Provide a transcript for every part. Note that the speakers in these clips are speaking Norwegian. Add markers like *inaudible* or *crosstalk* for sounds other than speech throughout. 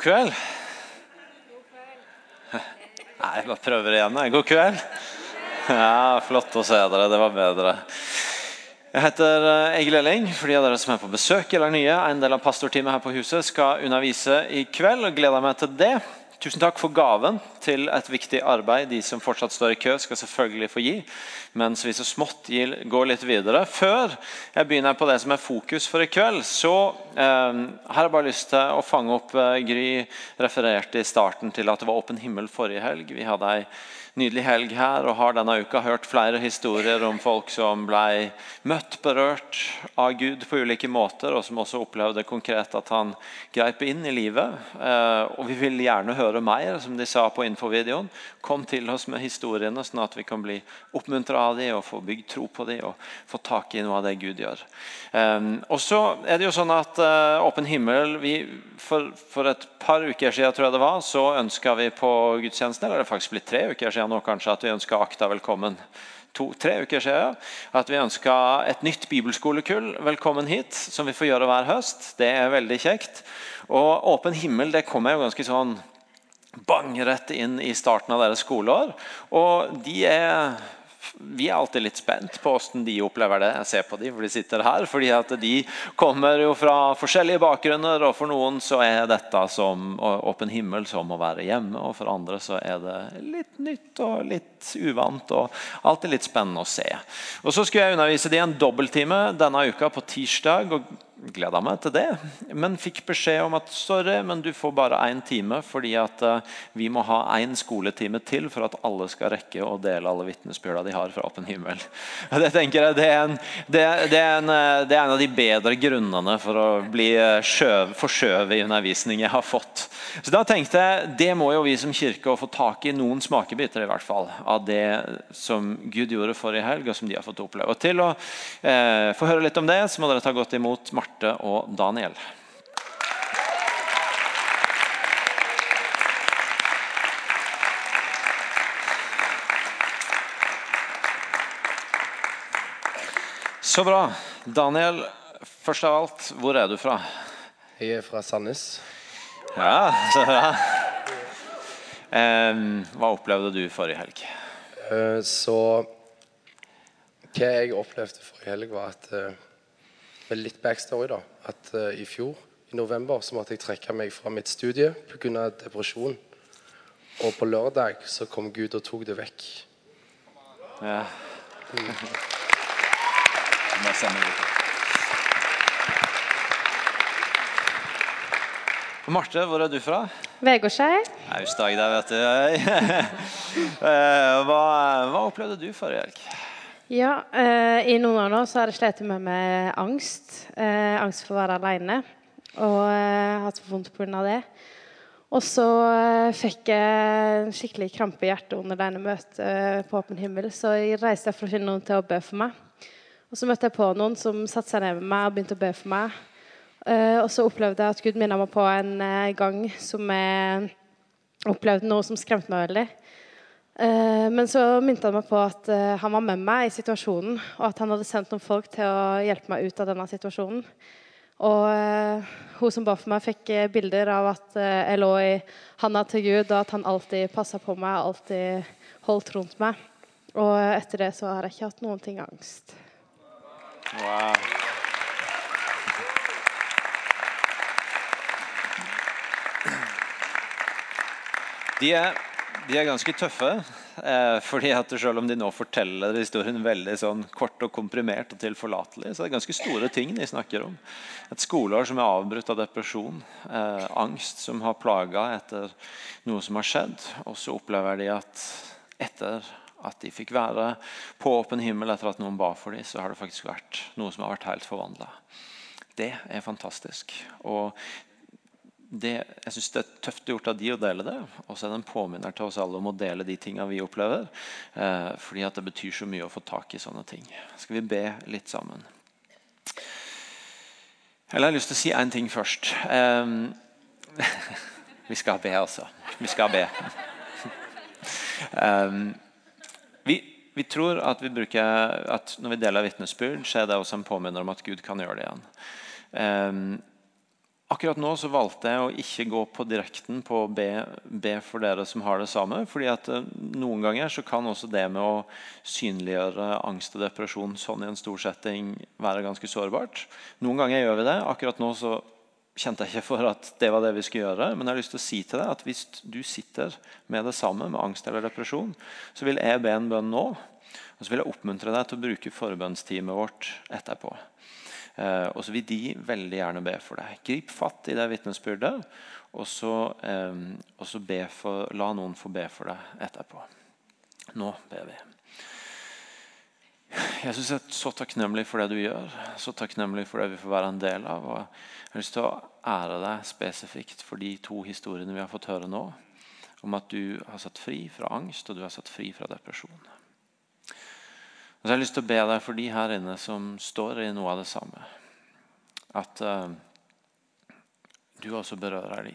kveld. Nei, jeg bare prøver igjen. God kveld. Ja, Flott å se dere. Det var bedre. Jeg heter eh, Egil Elling. For de av dere som er på besøk eller nye, en del av pastorteamet her på huset skal undervise i kveld. og gleder meg til det. Tusen takk for gaven til et viktig arbeid. De som fortsatt står i kø, skal selvfølgelig få gi. Mens vi så smått går litt videre. Før jeg begynner på det som er fokus for i kveld, så eh, har jeg bare lyst til å fange opp eh, Gry refererte i starten til at det var åpen himmel forrige helg. Vi hadde ei nydelig helg her og har denne uka hørt flere historier om folk som ble møtt, berørt av Gud på ulike måter, og som også opplevde konkret at han greip inn i livet. Eh, og Vi vil gjerne høre mer, som de sa på infovideoen. Kom til oss med historiene, sånn at vi kan bli oppmuntra av dem og få bygd tro på dem og få tak i noe av det Gud gjør. Eh, og så er det jo sånn at eh, Åpen himmel vi, for, for, et par uker siden tror jeg det var, så ønska vi på gudstjenesten, eller det er faktisk blitt tre uker siden nå kanskje at vi ønska Akta velkommen. To, tre uker siden at vi ønska et nytt bibelskolekull velkommen hit. Som vi får gjøre hver høst. Det er veldig kjekt. Og Åpen himmel det kommer jo ganske sånn bang rett inn i starten av deres skoleår. Og de er vi er alltid litt spent på hvordan de opplever det. Jeg ser på de, for de sitter her. fordi at De kommer jo fra forskjellige bakgrunner, og for noen så er dette som åpen himmel som å være hjemme. Og for andre så er det litt nytt og litt uvant og alltid litt spennende å se. Og Så skulle jeg undervise de en dobbelttime denne uka på tirsdag. og gleda meg til det, men fikk beskjed om at sorry, men du får bare én time, fordi at uh, vi må ha én skoletime til for at alle skal rekke å dele alle vitnesbyrda de har fra åpen himmel. *laughs* Det tenker jeg, det er, en, det, er en, eh, det er, en, av de bedre grunnene for å bli eh, forskjøvet i undervisning jeg har fått. Så da tenkte jeg det må jo vi som kirke få tak i noen smakebiter i hvert fall, av det som Gud gjorde forrige helg, og som de har fått oppleve. Og Til å eh, få høre litt om det, så må dere ta godt imot Marte Marte og Daniel. Så bra. Daniel, først av alt, hvor er du fra? Jeg er fra Sandnes. Ja, *laughs* så bra. hva opplevde du forrige helg? Eh, så Hva jeg opplevde forrige helg, var at eh, med litt backstory, da. At uh, i fjor, i november, så måtte jeg trekke meg fra mitt studie pga. depresjon. Og på lørdag så kom Gud og tok det vekk. Ja. Mm. Marte, hvor er du fra? Vegårshei. Aust-Agder, vet du. *laughs* Eh, hva, hva opplevde du forrige helg? Ja, eh, I noen år nå så har jeg slitt med, med angst. Eh, angst for å være alene. Og eh, hatt vondt pga. det. Og så eh, fikk jeg en skikkelig krampe i hjertet under denne møtet eh, på Åpen himmel. Så jeg reiste for å finne noen til å be for meg. Og så møtte jeg på noen som satte seg ned med meg og begynte å be for meg. Eh, og så opplevde jeg at Gud minnet meg på en gang som jeg opplevde noe som skremte meg veldig. Eh, men så minte han meg på at eh, han var med meg i situasjonen, og at han hadde sendt noen folk til å hjelpe meg ut av denne situasjonen. Og uh, hun som ba for meg, fikk bilder av at jeg lå i handa til Gud, og at han alltid passa på meg, alltid holdt rundt meg. Og etter det så har jeg ikke hatt noen ting angst. Wow. De er de er ganske tøffe. Eh, fordi at Selv om de nå forteller historien veldig sånn kort og komprimert og tilforlatelig, så er det ganske store ting de snakker om. Et skoleår som er avbrutt av depresjon. Eh, angst som har plaga etter noe som har skjedd. Og så opplever de at etter at de fikk være på åpen himmel etter at noen ba for dem, så har det faktisk vært noe som har vært helt forvandla. Det er fantastisk. Og det, jeg synes det er tøft gjort av de å dele det. Og så er det en påminner til oss alle om å dele de tingene vi opplever. Eh, fordi at det betyr så mye å få tak i sånne ting. Skal vi be litt sammen? Eller jeg har lyst til å si én ting først. Eh, *laughs* vi skal be, altså. Vi skal be. eh, vi, vi, tror at, vi bruker, at når vi deler vitnesbyrd, så er det også en påminner om at Gud kan gjøre det igjen. Akkurat nå så valgte jeg å ikke gå på direkten på å be, be, for dere som har det samme. fordi at eh, Noen ganger så kan også det med å synliggjøre angst og depresjon sånn i en stor setting være ganske sårbart. Noen ganger gjør vi det. Akkurat nå så kjente jeg ikke for at det var det vi skulle gjøre. Men jeg har lyst til å si til deg at hvis du sitter med det samme, med angst eller depresjon, så vil jeg be en bønn nå. Og så vil jeg oppmuntre deg til å bruke forbønnsteamet vårt etterpå. Eh, og så vil de veldig gjerne be for deg. Grip fatt i det vitnesbyrdet, og så, eh, og så for, la noen få be for deg etterpå. Nå ber vi. Jesus er så takknemlig for det du gjør, så takknemlig for det vi får være en del av. og Jeg har lyst til å ære deg spesifikt for de to historiene vi har fått høre nå. Om at du har satt fri fra angst, og du har satt fri fra depresjon. Og så har jeg lyst til å be deg for de her inne som står i noe av det samme. At uh, du også berører de.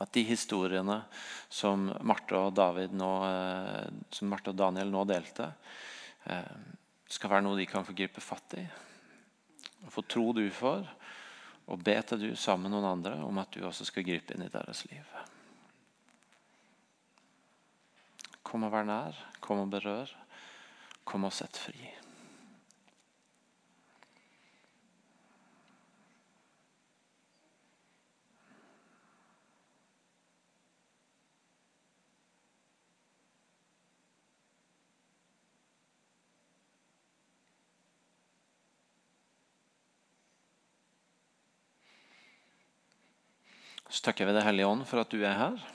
At de historiene som Marte og, David nå, uh, som Marte og Daniel nå delte, uh, skal være noe de kan få gripe fatt i. Og få tro du for, og be til du sammen med noen andre om at du også skal gripe inn i deres liv. Kom og vær nær. Kom og berør. Kom og sett fri. Så takker vi Deg, Hellige Ånd for at du er her.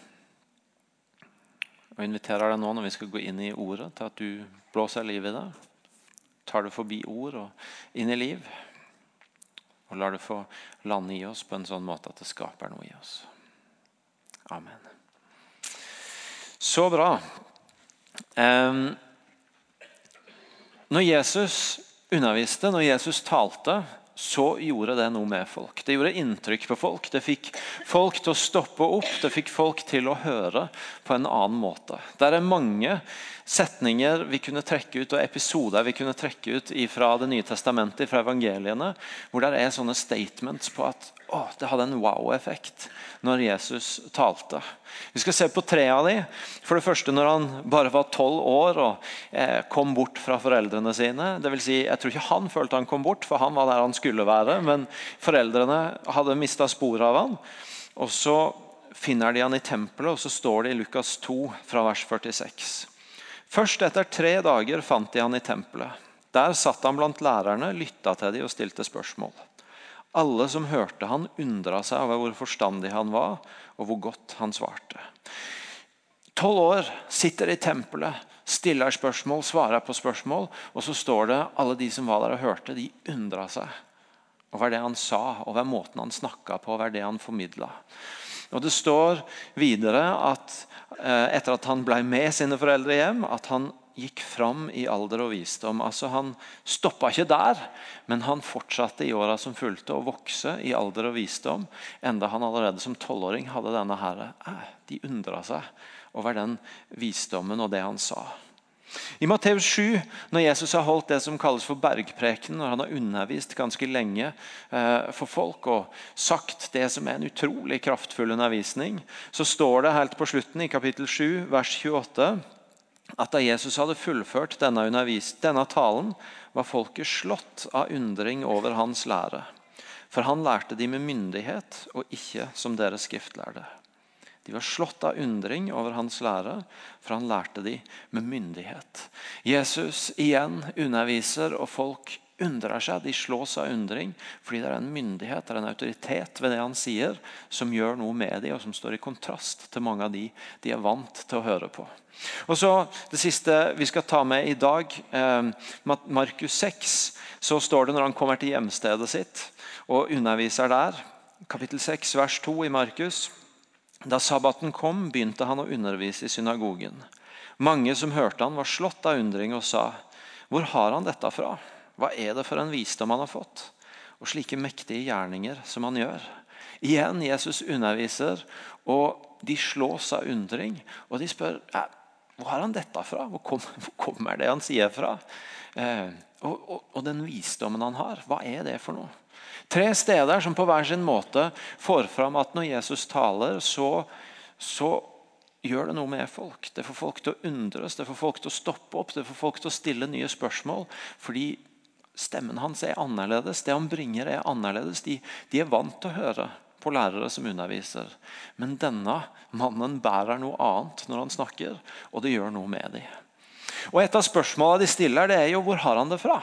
Og inviterer deg nå når vi skal gå inn i ordet, til at du blåser liv i det. Tar det forbi ord og inn i liv. Og lar det få lande i oss på en sånn måte at det skaper noe i oss. Amen. Så bra. Når Jesus underviste, når Jesus talte, så gjorde det noe med folk. Det gjorde inntrykk på folk. Det fikk folk til å stoppe opp, det fikk folk til å høre på en annen måte. Det er mange setninger vi kunne trekke ut, og episoder vi kunne trekke ut fra Det nye testamentet, fra evangeliene, hvor det er sånne statements på at å, det hadde en wow-effekt når Jesus talte. Vi skal se på tre av de. For det første når han bare var tolv år og eh, kom bort fra foreldrene sine. Det vil si, jeg tror ikke han følte han kom bort, for han var der han skulle være. Men foreldrene hadde mista sporet av han. Og så finner de han i tempelet, og så står det i Lukas 2 fra vers 46. Først etter tre dager fant de han i tempelet. Der satt han blant lærerne, lytta til dem og stilte spørsmål. Alle som hørte han, undra seg over hvor forstandig han var, og hvor godt han svarte. Tolv år, sitter i tempelet, stiller spørsmål, svarer på spørsmål. Og så står det alle de som var der og hørte, de undra seg over det han sa, over måten han snakka på, over det han formidla. Og Det står videre at eh, etter at han ble med sine foreldre hjem, at han gikk fram i alder og visdom. Altså Han stoppa ikke der, men han fortsatte i åra som fulgte å vokse i alder og visdom, enda han allerede som tolvåring hadde denne herre. De undra seg over den visdommen og det han sa. I Matteus 7, når Jesus har holdt det som kalles for bergpreken, når han har undervist ganske lenge eh, for folk og sagt det som er en utrolig kraftfull undervisning, så står det helt på slutten i kapittel 7, vers 28 at da Jesus hadde fullført denne, denne talen, var folket slått av undring over hans lære. For han lærte de med myndighet, og ikke som deres skriftlærde. De var slått av undring over hans lære, for han lærte de med myndighet. Jesus igjen underviser, og folk undrer seg. De slås av undring fordi det er en myndighet det er en autoritet ved det han sier, som gjør noe med dem, og som står i kontrast til mange av de de er vant til å høre på. Og så Det siste vi skal ta med i dag, eh, Markus 6, så står det når han kommer til hjemstedet sitt og underviser der. Kapittel 6, vers 2 i Markus. Da sabbaten kom, begynte han å undervise i synagogen. Mange som hørte han var slått av undring og sa, 'Hvor har han dette fra?' Hva er det for en visdom han har fått? Og slike mektige gjerninger som han gjør. Igjen Jesus underviser, og de slås av undring. Og de spør hvor har han dette fra? Hvor, kom, hvor kommer det han sier fra? Eh, og, og, og, den visdommen han har, hva er det for noe? Tre steder som på hver sin måte får fram at når Jesus taler, så, så gjør det noe med folk. Det får folk til å undres, det får folk til å stoppe opp, det får folk til å stille nye spørsmål. Fordi stemmen hans er annerledes, det han bringer er annerledes. De, de er vant til å høre på lærere som underviser. Men denne mannen bærer noe annet når han snakker, og det gjør noe med dem. Og Et av spørsmålene de stiller, det er jo hvor har han det fra?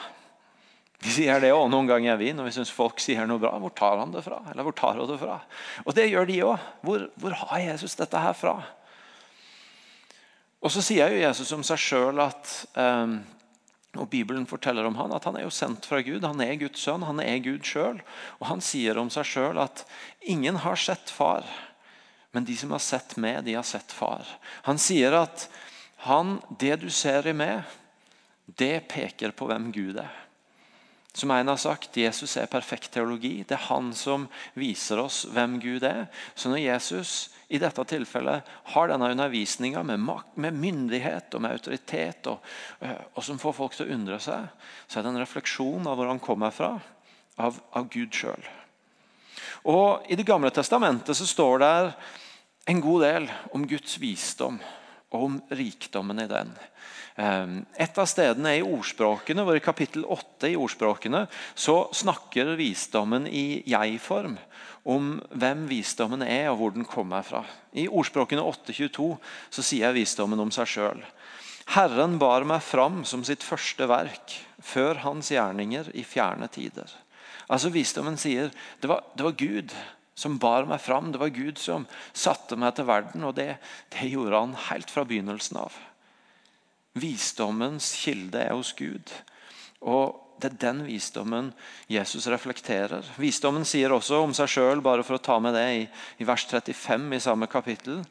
De sier det også noen ganger vi, når vi syns folk sier noe bra. Hvor tar han det fra? Eller hvor tar hun det fra? Og det gjør de òg. Hvor, hvor, har Jesus dette her fra? Og så sier jo Jesus om seg sjøl at um, og Bibelen forteller om han, at han er jo sendt fra Gud. Han er Guds sønn, han er Gud sjøl. Og han sier om seg sjøl at ingen har sett far, men de som har sett meg, de har sett far. Han sier at han, det du ser i meg, det peker på hvem Gud er. Som en har sagt, Jesus er perfekt teologi. Det er han som viser oss hvem Gud er. Så når Jesus i dette tilfellet har denne undervisninga med, med, myndighet og med autoritet, og, eh, og, som får folk til å undre seg, så er det en refleksjon av hvor han kommer fra, av, av Gud sjøl. I Det gamle testamentet så står det en god del om Guds visdom om rikdommen i den. Ehm, et av stedene er i ordspråkene, hvor i kapittel 8 i ordspråkene så snakker visdommen i jeg-form om hvem visdommen er og hvor den kommer fra. I ordspråkene 8.22 så sier visdommen om seg sjøl. Herren bar meg fram som sitt første verk, før hans gjerninger i fjerne tider. Altså Visdommen sier det var, det var Gud som bar meg fram. Det var Gud som satte meg til verden, og det, det gjorde han helt fra begynnelsen av. Visdommens kilde er hos Gud. Og det er den visdommen Jesus reflekterer. Visdommen sier også om seg sjøl, bare for å ta med det i, i, vers 35 i samme kapittel,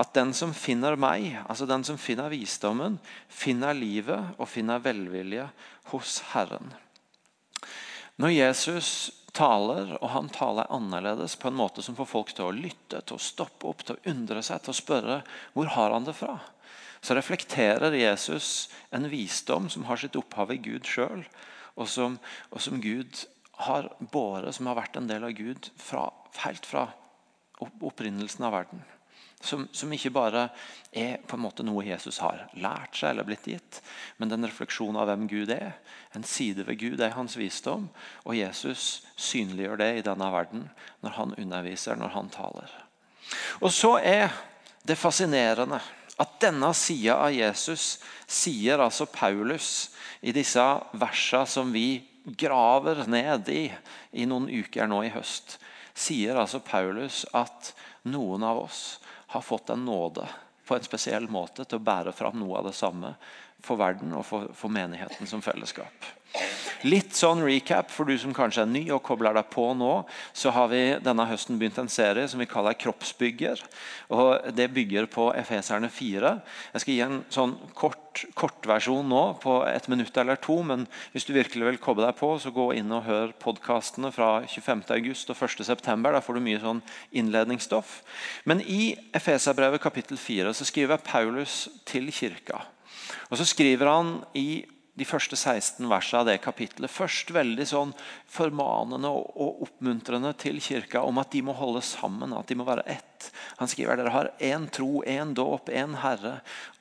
at den som finner meg, altså den som finner visdommen, finner livet og finner velvilje hos Herren. Når Jesus taler, og han taler annerledes på en måte som får folk til å lytte, til å stoppe opp, til å undre seg, til å spørre hvor har han det fra så reflekterer Jesus en visdom som har sitt opphav i Gud sjøl, og, og, som Gud har båret, som har vært en del av Gud fra, helt fra opprinnelsen av verden. Som, som, ikke bare er på en måte noe Jesus har lært seg eller blitt gitt, men den refleksjonen av hvem Gud er. En side ved Gud er hans visdom, og Jesus synliggjør det i denne verden når han underviser, når han taler. Og så er det fascinerende at denne sida av Jesus sier altså Paulus i disse versene som vi graver ned i i noen uker nå i høst, sier altså Paulus at noen av oss har fått en nåde på en spesiell måte til å bære fram noe av det samme for verden og for, for menigheten som fellesskap. Litt sånn recap for du som kanskje er ny og kobler deg på nå. så har vi denne høsten begynt en serie som vi kaller Kroppsbygger. og Det bygger på Efeserne 4. Jeg skal gi en sånn kort kortversjon nå på et minutt eller to. Men hvis du virkelig vil koble deg på, så gå inn og hør podkastene fra 25.8 og 1.9. Der får du mye sånn innledningsstoff. Men i Efeserbrevet kapittel 4 så skriver Paulus til kirka. Og så skriver han i de første 16 versene av det kapittelet. Først veldig sånn formanende og oppmuntrende til kirka om at de må holde sammen, at de må være ett. Han skriver dere har én tro, én dåp, én Herre,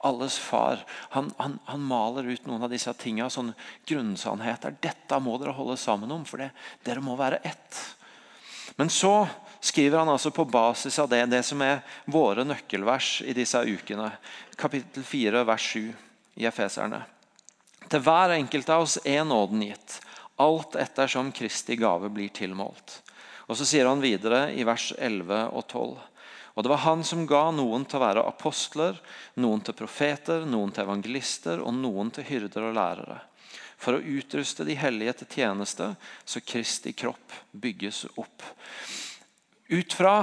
alles far. Han, han, han, maler ut noen av disse tingene, sånn grunnsannheter. Dette må dere holde sammen om, for det, dere må være ett. Men så skriver han altså på basis av det, det som er våre nøkkelvers i disse ukene. Kapittel 4, vers 7 i Efeserne. Til hver enkelt av oss er nåden gitt, alt ettersom Kristi gave blir tilmålt. Og Så sier han videre i vers 11 og 12. Og det var han som ga noen til å være apostler, noen til profeter, noen til evangelister og noen til hyrder og lærere. For å utruste de hellige til tjeneste, så Kristi kropp bygges opp. Ut fra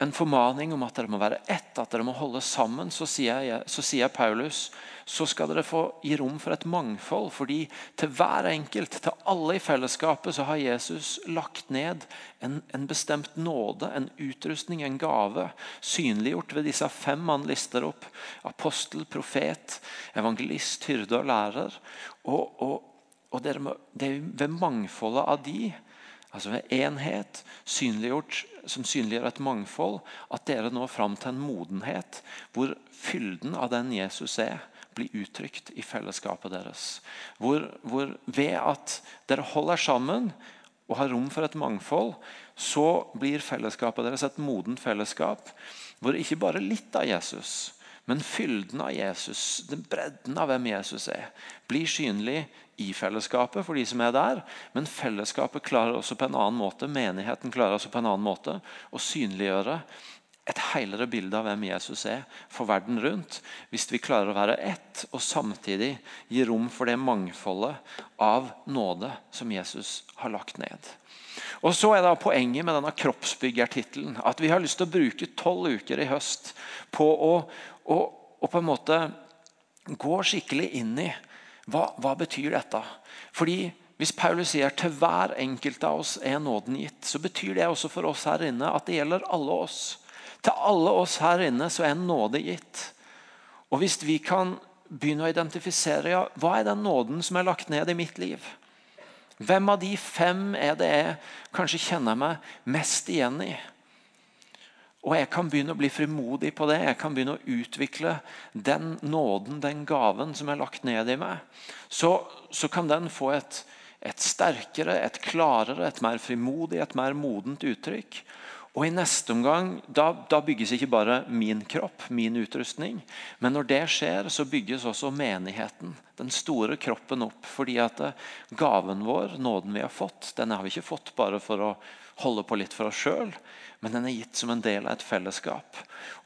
en formaning om at dere må være ett, at dere må holde sammen, så sier, jeg, så sier Paulus så skal dere få gi rom for et mangfold. fordi til hver enkelt, til alle i fellesskapet, så har Jesus lagt ned en, en bestemt nåde, en utrustning, en gave. Synliggjort ved disse fem han lister opp. Apostel, profet, evangelist, hyrde og lærer. Og, og, og det er ved mangfoldet av de altså en enhet, som synliggjør et mangfold, at dere når fram til en modenhet hvor fylden av den Jesus er, blir uttrykt i fellesskapet deres. Hvor, hvor ved at dere holder sammen og har rom for et mangfold, så blir fellesskapet deres et modent fellesskap hvor ikke bare litt av Jesus, men fylden av Jesus, den bredden av hvem Jesus er, blir synlig i fellesskapet for de som er der. Men fellesskapet klarer også på en annen måte, menigheten klarer også på en annen måte å synliggjøre et helere bilde av hvem Jesus er for verden rundt. Hvis vi klarer å være ett og samtidig gi rom for det mangfoldet av nåde som Jesus har lagt ned. Og så er da Poenget med denne kroppsbyggertittelen at vi har lyst til å bruke tolv uker i høst på å, å, å, på en måte gå skikkelig inn i hva, hva betyr dette. Fordi hvis Paulus sier til hver enkelt av oss er nåden gitt, så betyr det også for oss her inne at det gjelder alle oss. Til alle oss her inne så er nåde gitt. Og Hvis vi kan begynne å identifisere ja, hva er den nåden som er lagt ned i mitt liv, hvem av de fem er det jeg kanskje kjenner meg mest igjen i? Og jeg kan begynne å bli frimodig på det. Jeg kan begynne å utvikle den nåden, den gaven som er lagt ned i meg. Så, så kan den få et, et sterkere, et klarere, et mer frimodig, et mer modent uttrykk. Og i neste omgang, da, da, bygges ikke bare min kropp, min utrustning. Men når det skjer, så bygges også menigheten, den store kroppen, opp. Fordi at eh, gaven vår, nåden vi har fått, den har vi ikke fått bare for å holde på litt for oss sjøl, men den er gitt som en del av et fellesskap.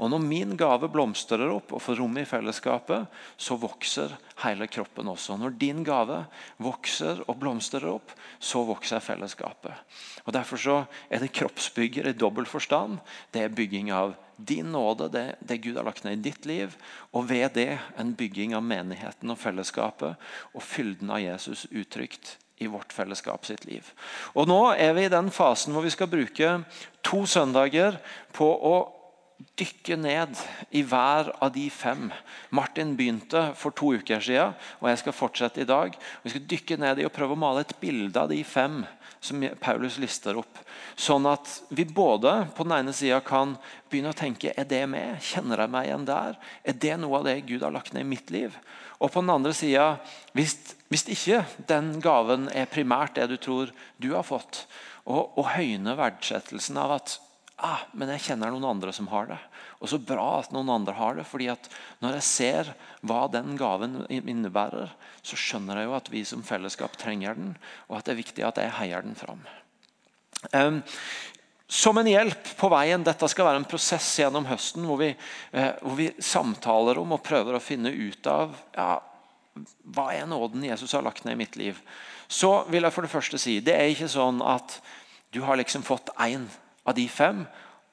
Og Når min gave blomstrer opp og får rom i fellesskapet, så vokser hele kroppen også. Når din gave vokser og blomstrer opp, så vokser fellesskapet. Og Derfor så er det kroppsbygger i dobbel forstand. Det er bygging av din nåde, det, det Gud har lagt ned i ditt liv, og ved det en bygging av menigheten og fellesskapet og fylden av Jesus uttrykt i vårt fellesskap sitt liv. Og Nå er vi i den fasen hvor vi skal bruke to søndager på å dykke ned i hver av de fem. Martin begynte for to uker siden, og jeg skal fortsette i dag. Vi skal dykke ned i og prøve å male et bilde av de fem som Paulus lister opp. Sånn at vi både på den ene sida kan begynne å tenke er det meg? Kjenner jeg meg igjen der? Er det noe av det Gud har lagt ned i mitt liv? Og på den andre sida, hvis, hvis, ikke den gaven er primært det du tror du har fått, og, og høyne verdsettelsen av at ah, men jeg kjenner noen andre som har det. Og så bra at noen andre har det. fordi at når jeg ser hva den gaven innebærer, så skjønner jeg jo at vi som fellesskap trenger den, og at det er viktig at jeg heier den fram. Um, som en hjelp på veien. Dette skal være en prosess gjennom høsten hvor vi, uh, hvor vi samtaler om og prøver å finne ut av ja, hva er nåden Jesus har lagt ned i mitt liv. Så vil jeg for det første si det er ikke sånn at du har liksom fått én av de fem,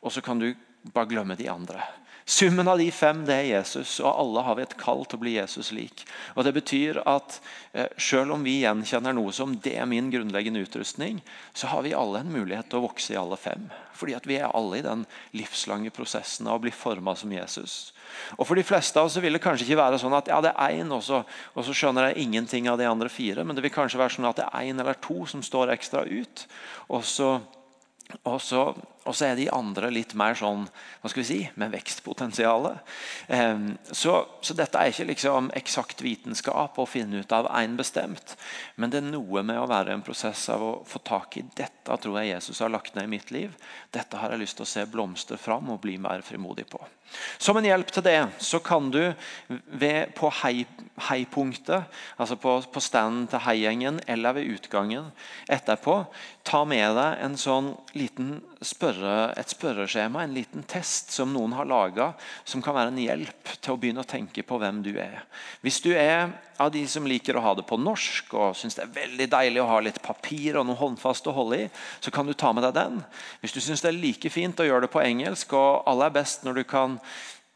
og så kan du bare glemme de andre. Summen av de fem det er Jesus, og alle har vi et kall til å bli Jesus lik. Og Det betyr at eh, selv om vi gjenkjenner noe som det er min grunnleggende utrustning, så har vi alle en mulighet til å vokse i alle fem. Fordi at vi er alle i den livslange prosessen av å bli forma som Jesus. Og For de fleste av oss vil det kanskje ikke være sånn at ja, det er én, og, og, så skjønner jeg ingenting av de andre fire. Men det vil kanskje være sånn at det er én eller to som står ekstra ut. og så og så, og så, er de andre litt mer sånn hva skal vi si, med vekstpotensial. Så, så, dette er ikke liksom eksakt vitenskap å finne ut av én bestemt. Men det er noe med å være en prosess av å få tak i dette tror jeg Jesus har lagt ned i mitt liv. Dette har jeg lyst til å se blomstre fram og bli mer frimodig på. Som en hjelp til det så kan du ved, på heipunktet, altså på, på standen til heigjengen eller ved utgangen etterpå, ta med deg en sånn liten spørre, et spørreskjema, en liten test som noen har laga, som kan være en hjelp til å begynne å tenke på hvem du er. Hvis du er av de som liker å ha det på norsk og syns det er veldig deilig å ha litt papir og noe håndfast å holde i, så kan du ta med deg den. Hvis du syns det er like fint å gjøre det på engelsk, og alle er best når du kan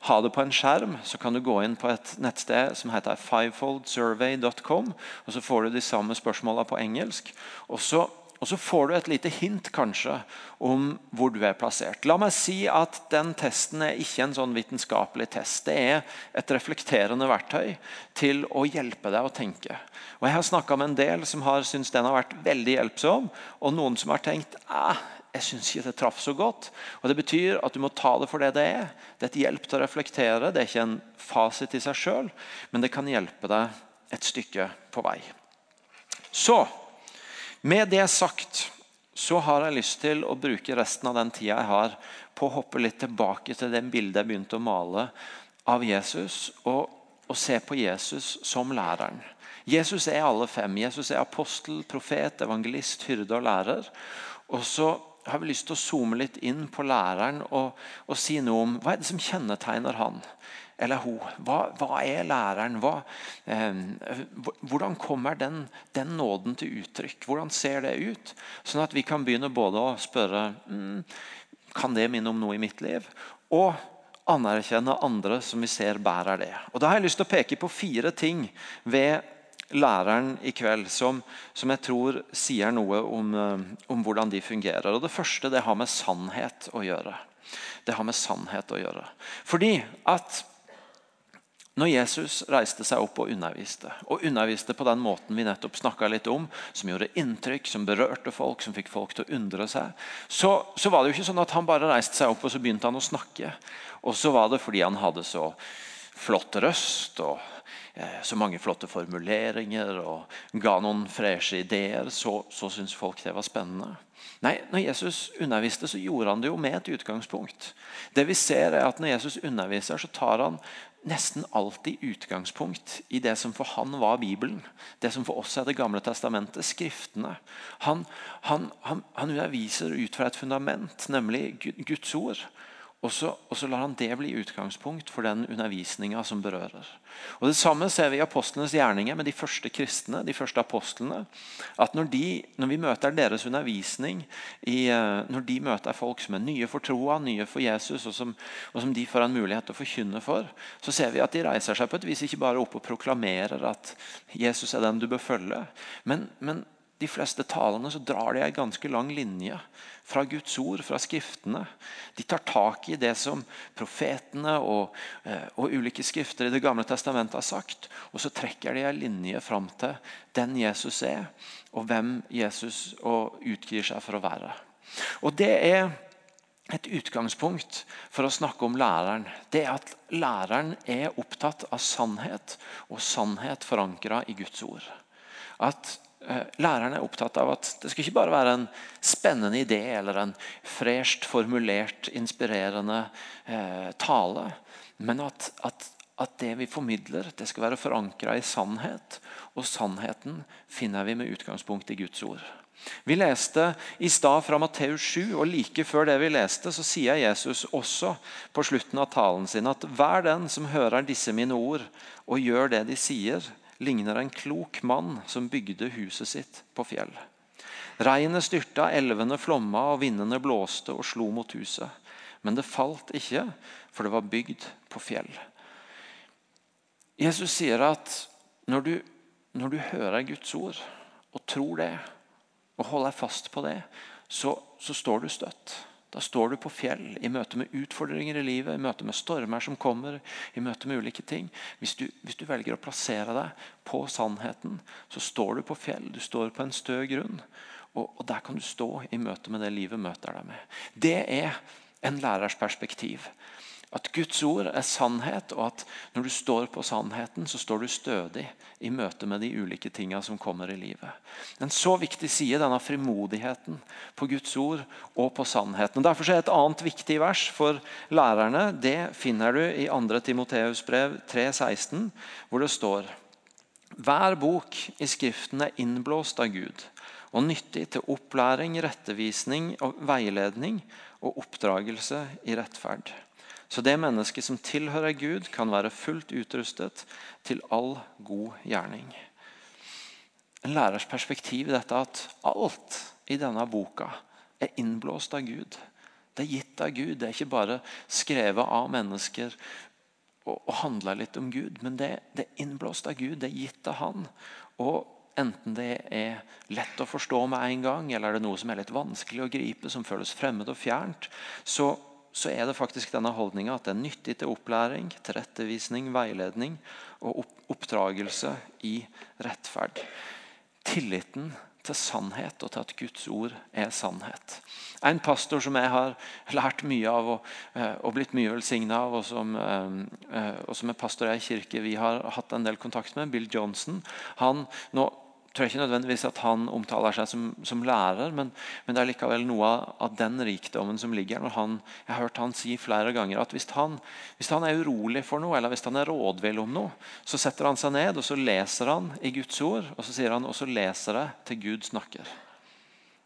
ha det på en skjerm, så kan du gå inn på et nettsted som heter fivefoldsurvey.com. og Så får du de samme spørsmåla på engelsk. og så og så får du et lite hint kanskje om hvor du er plassert. La meg si at den testen er ikke en sånn vitenskapelig test. Det er et reflekterende verktøy til å hjelpe deg å tenke. Og Jeg har snakka med en del som har syntes den har vært veldig hjelpsom, og noen som har tenkt eh, jeg syns ikke det traff så godt. Og Det betyr at du må ta det for det det er. Det er et hjelp til å reflektere. Det er ikke en fasit i seg sjøl, men det kan hjelpe deg et stykke på vei. Så med det sagt så har jeg lyst til å bruke resten av den tida jeg har på å hoppe litt tilbake til det bildet jeg begynte å male av Jesus, og, og se på Jesus som læreren. Jesus er alle fem. Jesus er apostel, profet, evangelist, hyrde og lærer. Og så har vi lyst til å zoome litt inn på læreren og, og si noe om hva er det som kjennetegner han eller hun. Hva, hva er læreren? Hva, eh, hvordan kommer den, den, nåden til uttrykk? Hvordan ser det ut? Sånn at vi kan begynne både å spørre mm, kan det minne om noe i mitt liv, og anerkjenne andre som vi ser bærer det. Og Da har jeg lyst til å peke på fire ting ved læreren i kveld som, som jeg tror sier noe om, eh, om, hvordan de fungerer. Og Det første det har med sannhet å gjøre. Det har med sannhet å gjøre. Fordi at når Jesus reiste seg opp og underviste, og underviste på den måten vi nettopp snakka litt om, som gjorde inntrykk, som berørte folk, som fikk folk til å undre seg, så, så, var det jo ikke sånn at han bare reiste seg opp og så begynte han å snakke. Og så var det fordi han hadde så flott røst og eh, så mange flotte formuleringer og ga noen freshe ideer, så, så syntes folk det var spennende. Nei, når Jesus underviste, så gjorde han det jo med et utgangspunkt. Det vi ser er at Når Jesus underviser, så tar han nesten alltid utgangspunkt i det som for han var Bibelen. Det som for oss er Det gamle testamentet, Skriftene. Han, han, han, han underviser ut fra et fundament, nemlig Guds ord. Og så, og så, lar han det bli utgangspunkt for den undervisninga som berører. Og Det samme ser vi i apostlenes gjerninger med de første kristne, de første apostlene. At når, de, når vi møter deres undervisning, i, eh, når de møter folk som er nye for troa, nye for Jesus, og som, og som, de får en mulighet til å forkynne for, så ser vi at de reiser seg på et vis ikke bare opp og proklamerer at Jesus er den du bør følge, men, men de fleste talene så drar de en ganske lang linje fra Guds ord, fra Skriftene. De tar tak i det som profetene og, eh, og ulike skrifter i Det gamle testamentet har sagt. Og så trekker de en linje fram til den Jesus er, og hvem Jesus utgir seg for å være. Og Det er et utgangspunkt for å snakke om læreren. Det er at læreren er opptatt av sannhet, og sannhet forankra i Guds ord. At læreren er opptatt av at det skal ikke bare være en spennende idé eller en fresht formulert, inspirerende eh, tale, men at, at, at, det vi formidler, det skal være forankra i sannhet. Og sannheten finner vi med utgangspunkt i Guds ord. Vi leste i stad fra Matteus 7, og like før det vi leste, så sier Jesus også på slutten av talen sin at hver den som hører disse mine ord og gjør det de sier, ligner en klok mann som bygde huset sitt på fjell. Regnet styrta, elvene flomma, og vindene blåste og slo mot huset. Men det falt ikke, for det var bygd på fjell. Jesus sier at når du, når du hører Guds ord og tror det, og holder fast på det, så, så står du støtt. Da står du på fjell i møte med utfordringer i livet, i møte med stormer som kommer. i møte med ulike ting. Hvis du, hvis du, velger å plassere deg på sannheten, så står du på fjell. Du står på en stø grunn. Og, og der kan du stå i møte med det livet møter deg med. Det er en lærers perspektiv. At Guds ord er sannhet, og at når du står på sannheten, så står du stødig i møte med de ulike tingene som kommer i livet. En så viktig side, denne frimodigheten på Guds ord og på sannheten. Og Derfor er et annet viktig vers for lærerne. Det finner du i 2. Timoteus brev 3,16, hvor det står Hver bok i Skriften er innblåst av Gud og nyttig til opplæring, rettevisning, og veiledning og oppdragelse i rettferd så det mennesket som tilhører Gud, kan være fullt utrustet til all god gjerning. En lærers perspektiv i dette at alt i denne boka er innblåst av Gud. Det er gitt av Gud. Det er ikke bare skrevet av mennesker og, og handler litt om Gud, men det, det, er innblåst av Gud. Det er gitt av Han. Og enten det er lett å forstå med en gang, eller er det noe som er litt vanskelig å gripe, som føles fremmed og fjernt, så, så er det faktisk denne holdninga at det er nyttig til opplæring, tilrettevisning, veiledning og oppdragelse i rettferd. Tilliten til sannhet og til at Guds ord er sannhet. En pastor som jeg har lært mye av og, eh, og blitt mye velsigna av, og som, eh, og som er pastor i ei kirke vi har hatt en del kontakt med, Bill Johnson han, nå tror ikke nødvendigvis at han omtaler seg som, som lærer, men, men, det er likevel noe av, den rikdommen som ligger når han, Jeg har hørt han si flere ganger at hvis han, hvis han er urolig for noe, eller hvis han er rådvill om noe, så setter han seg ned og så leser han i Guds ord, og så sier han og så leser jeg til Gud snakker.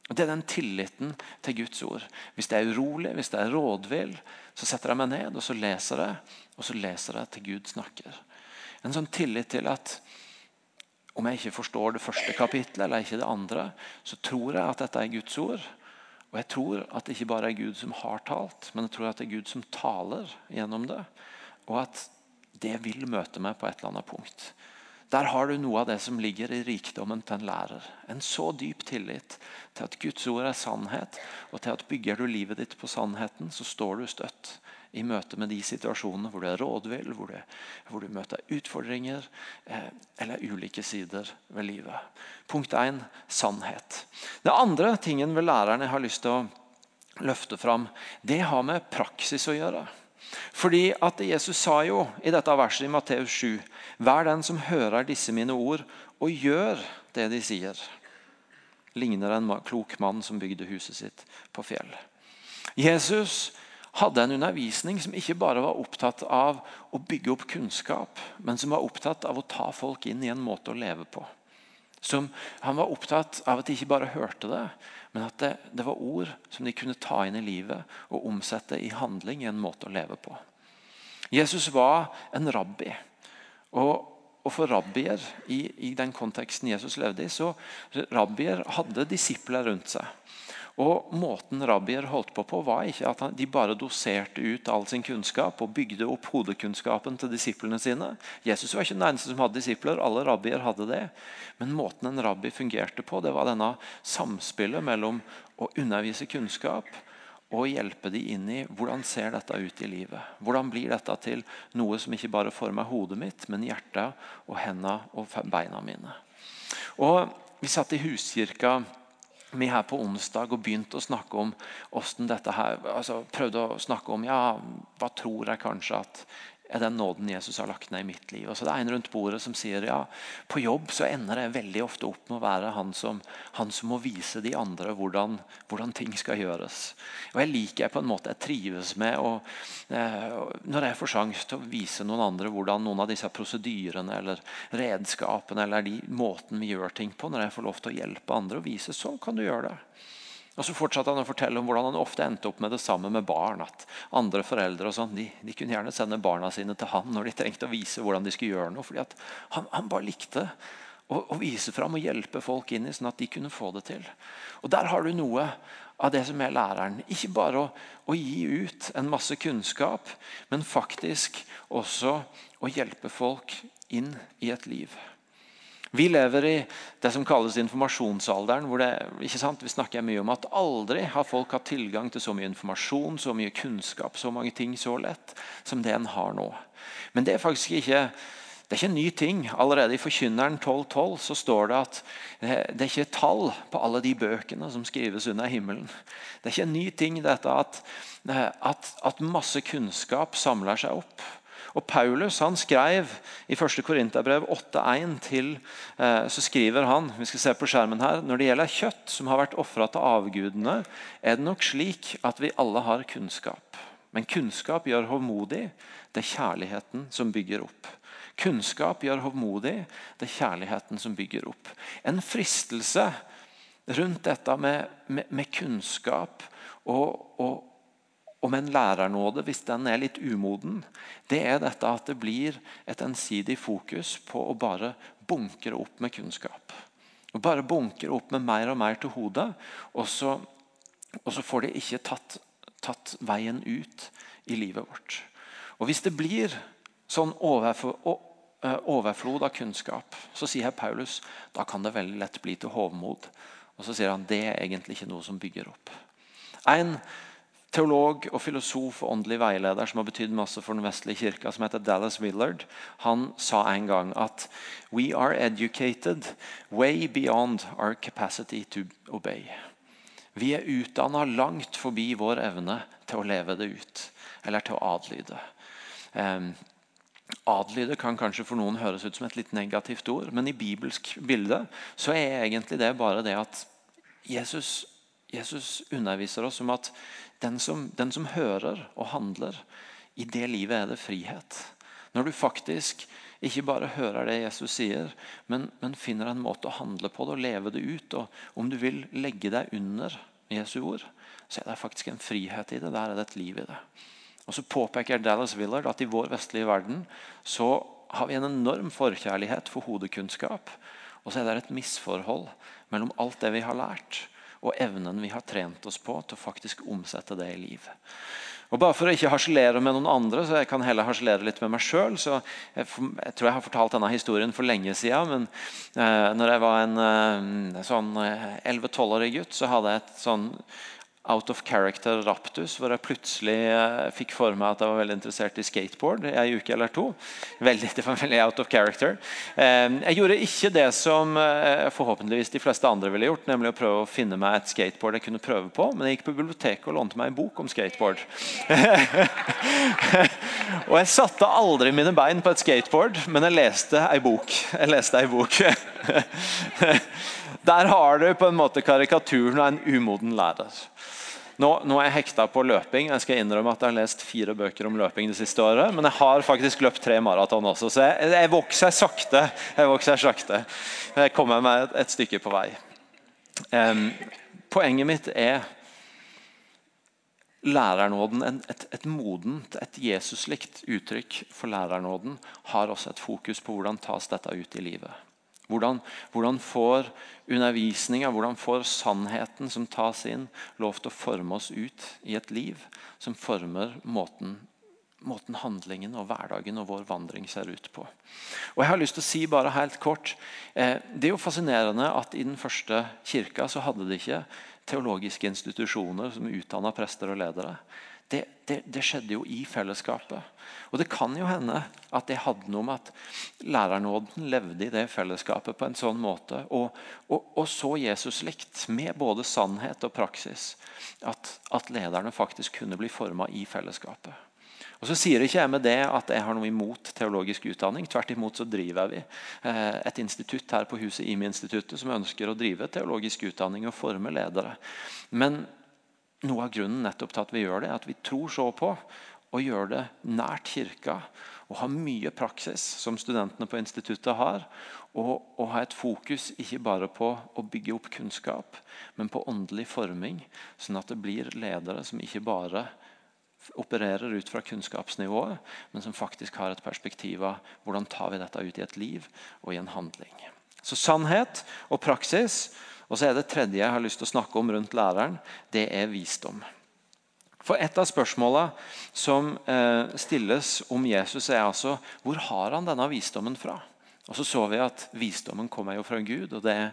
Og Det er den tilliten til Guds ord. Hvis det er urolig, hvis det er rådvill, så setter jeg meg ned og så leser jeg, og så leser jeg til Gud snakker. En sånn tillit til at om jeg ikke forstår det første kapittelet eller ikke det andre, så tror jeg at dette er Guds ord. Og jeg tror at det ikke bare er Gud som har talt, men jeg tror at det er Gud som taler gjennom det. Og at det vil møte meg på et eller annet punkt. Der har du noe av det som ligger i rikdommen til en lærer. En så dyp tillit til at Guds ord er sannhet, og til at bygger du livet ditt på sannheten, så står du støtt i møte med de situasjonene hvor du er rådvill, hvor, hvor, du møter utfordringer eh, eller ulike sider ved livet. Punkt 1 sannhet. Det andre tingen ved læreren jeg har lyst til å løfte fram, det har med praksis å gjøre. Fordi at Jesus sa jo i dette verset i Matteus 7.: Vær den som hører disse mine ord, og gjør det de sier. Ligner en klok mann som bygde huset sitt på fjell. Jesus hadde en undervisning som ikke bare var opptatt av å bygge opp kunnskap, men som var opptatt av å ta folk inn i en måte å leve på. Som, han var opptatt av at de ikke bare hørte det, men at det, det, var ord som de kunne ta inn i livet og omsette i handling i en måte å leve på. Jesus var en rabbi. Og, og for rabbier i, i, den konteksten Jesus levde i, så rabbier hadde disipler rundt seg. Og Måten rabbier holdt på på, var ikke at de bare doserte ut all sin kunnskap og bygde opp hodekunnskapen til disiplene sine. Jesus var ikke den eneste som hadde disipler. Alle rabbier hadde det. Men måten en rabbi fungerte på, det var denne samspillet mellom å undervise kunnskap og hjelpe de inn i hvordan ser dette ut i livet. Hvordan blir dette til noe som ikke bare former hodet mitt, men hjertet og hendene og beina mine. Og Vi satt i huskirka vi her på onsdag og begynte å snakke om dette her, altså prøvde å snakke om ja, hva tror jeg kanskje at er den nåden Jesus har lagt ned i mitt liv. Og så Det er en rundt bordet som sier ja, på jobb så ender jeg veldig ofte opp med å være han som, han som må vise de andre hvordan, hvordan, ting skal gjøres. Og Jeg liker på en måte, jeg trives med og, eh, når jeg får sjanse til å vise noen andre hvordan noen av disse prosedyrene eller redskapene eller de måten vi gjør ting på, når jeg får lov til å hjelpe andre og vise, så kan du gjøre det. Og Så fortsatte han å fortelle om hvordan han ofte endte opp med det samme med barn. at andre foreldre og sånn, de, de, kunne gjerne sende barna sine til han når de trengte å vise hvordan de skulle gjøre noe. fordi han, han, bare likte å, å, vise fram og hjelpe folk inn i sånn at de kunne få det til. Og Der har du noe av det som er læreren. Ikke bare å, å gi ut en masse kunnskap, men faktisk også å hjelpe folk inn i et liv. Vi lever i det som kalles informasjonsalderen. hvor det, ikke sant? Vi snakker mye om at aldri har folk hatt tilgang til så mye informasjon, så mye kunnskap, så mange ting så lett som det en har nå. Men det er faktisk ikke det er ikke en ny ting. Allerede i Forkynneren 1212 så står det at det er ikke tall på alle de bøkene som skrives under himmelen. Det er ikke en ny ting dette at, at, at masse kunnskap samler seg opp. Og Paulus han skrev i 1. Korinterbrev 8,1 til eh, så skriver han vi skal se på skjermen her, når det gjelder kjøtt som har vært ofra til avgudene, er det nok slik at vi alle har kunnskap. Men kunnskap gjør hovmodig. Det er kjærligheten som bygger opp. Kunnskap gjør hovmodig. Det er kjærligheten som bygger opp. En fristelse rundt dette med, med, med kunnskap og, og, om en lærernåde, hvis den er litt umoden, det er dette at det blir et ensidig fokus på å bare bunkre opp med kunnskap. Og bare bunkre opp med mer og mer til hodet, og så, og så får det ikke tatt, tatt, veien ut i livet vårt. Og Hvis det blir sånn eh, overflod av kunnskap, så sier Paulus da kan det veldig lett bli til hovmod. Og så sier han det er egentlig ikke noe som bygger opp. En teolog og filosof og åndelig veileder som har betydd masse for den vestlige kirka, som heter Dallas Willard, han sa en gang at «We are educated way beyond our capacity to obey». Vi er utdanna langt forbi vår evne til å leve det ut, eller til å adlyde. Um, Adlyde kan kanskje for noen høres ut som et litt negativt ord, men i bibelsk bilde så er egentlig det bare det at Jesus, Jesus underviser oss om at den som, den som, hører og handler, i det livet er det frihet. Når du faktisk ikke bare hører det Jesus sier, men, men finner en måte å handle på det og leve det ut. og Om du vil legge deg under Jesu ord, så er det faktisk en frihet i det. Der er det et liv i det. Og så påpeker Dallas Willard at i vår vestlige verden så har vi en enorm forkjærlighet for hodekunnskap. Og så er det et misforhold mellom alt det vi har lært, og evnen vi har trent oss på til å faktisk omsette det i liv. Og Bare for å ikke harselere med noen andre, så jeg kan heller harselere litt med meg sjøl. Jeg, jeg, tror jeg har fortalt denne historien for lenge siden. Men eh, når jeg var en eh, sånn 11-12-årig gutt, så hadde jeg et sånn out of character raptus, hvor jeg plutselig eh, fikk for meg at jeg var veldig interessert i skateboard i en uke eller to. Veldig, det var veldig out of character. Eh, jeg gjorde ikke det som eh, forhåpentligvis de fleste andre ville gjort, nemlig å prøve å finne meg et skateboard jeg kunne prøve på, men jeg gikk på biblioteket og lånte meg en bok om skateboard. *laughs* og jeg satte aldri mine bein på et skateboard, men jeg leste ei bok. Jeg leste ei bok. *laughs* Der har du på en måte karikaturen av en umoden lærer. Nå, nå, er jeg hekta på løping. Jeg skal innrømme at jeg har lest fire bøker om løping det siste året. Men jeg har faktisk løpt tre maraton også, så jeg, jeg, vokser sakte. Jeg vokser sakte. Jeg kommer meg et, et stykke på vei. Um, poenget mitt er lærernåden, et, et modent, et Jesuslikt uttrykk for lærernåden, har også et fokus på hvordan tas dette ut i livet. Hvordan, hvordan får undervisninga, hvordan får sannheten som tas inn, lov til å forme oss ut i et liv som former måten, måten handlingen og hverdagen og vår vandring ser ut på. Og jeg har lyst til å si bare helt kort, eh, Det er jo fascinerende at i den første kirka så hadde de ikke teologiske institusjoner som utdanna prester og ledere. Det, det, det, skjedde jo i fellesskapet. Og Det kan jo hende at det hadde noe med at lærernåden levde i det fellesskapet på en sånn måte, og, og, og så Jesus likt, med både sannhet og praksis, at, at lederne faktisk kunne bli forma i fellesskapet. Og så sier ikke jeg med det at jeg har noe imot teologisk utdanning. Tvert imot så driver vi eh, et institutt her på huset IMI-instituttet som ønsker å drive teologisk utdanning og forme ledere. Men noe av grunnen nettopp til at vi gjør det, er at vi tror så på å gjøre det nært kirka og ha mye praksis, som studentene på instituttet har. Og, og ha et fokus ikke bare på å bygge opp kunnskap, men på åndelig forming. Sånn at det blir ledere som ikke bare opererer ut fra kunnskapsnivået, men som faktisk har et perspektiv av hvordan tar vi dette ut i et liv og i en handling. Så sannhet og praksis og så er Det tredje jeg har lyst til å snakke om rundt læreren, det er visdom. For Et av spørsmålene som eh, stilles om Jesus, er altså hvor har han denne visdommen fra? Og Så så vi at visdommen kommer jo fra Gud, og det er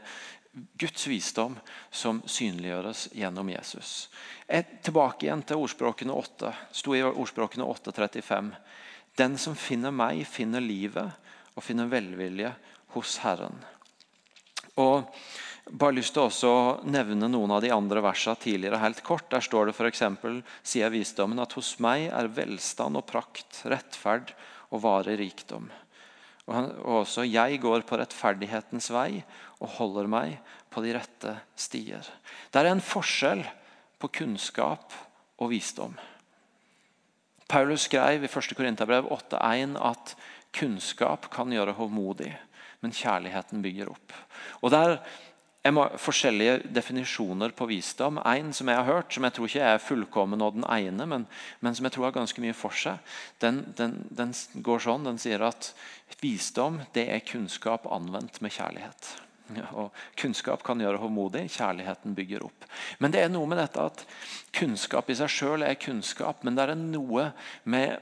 Guds visdom som synliggjøres gjennom Jesus. Et, tilbake igjen til ordspråkene 8. sto i ordspråkene 8.35. Den som finner meg, finner livet og finner velvilje hos Herren. Og bare lyst til å nevne noen av de andre versene tidligere helt kort. Der står det f.eks. sier visdommen at hos meg er velstand og prakt, rettferd og varig rikdom. Og også jeg går på rettferdighetens vei og holder meg på de rette stier. Det er en forskjell på kunnskap og visdom. Paulus skrev i 1. Korinterbrev 8,1 at kunnskap kan gjøre hovmodig, men kjærligheten bygger opp. Og der forskjellige definisjoner på visdom. En som jeg har hørt, som jeg tror ikke er fullkommen og den ene, men, men som jeg tror har ganske mye for seg, den, den, den, går sånn, den sier at visdom det er kunnskap anvendt med kjærlighet. Ja, *laughs* og Kunnskap kan gjøre håndmodig, kjærligheten bygger opp. Men det er noe med dette at kunnskap i seg sjøl er kunnskap, men det er noe med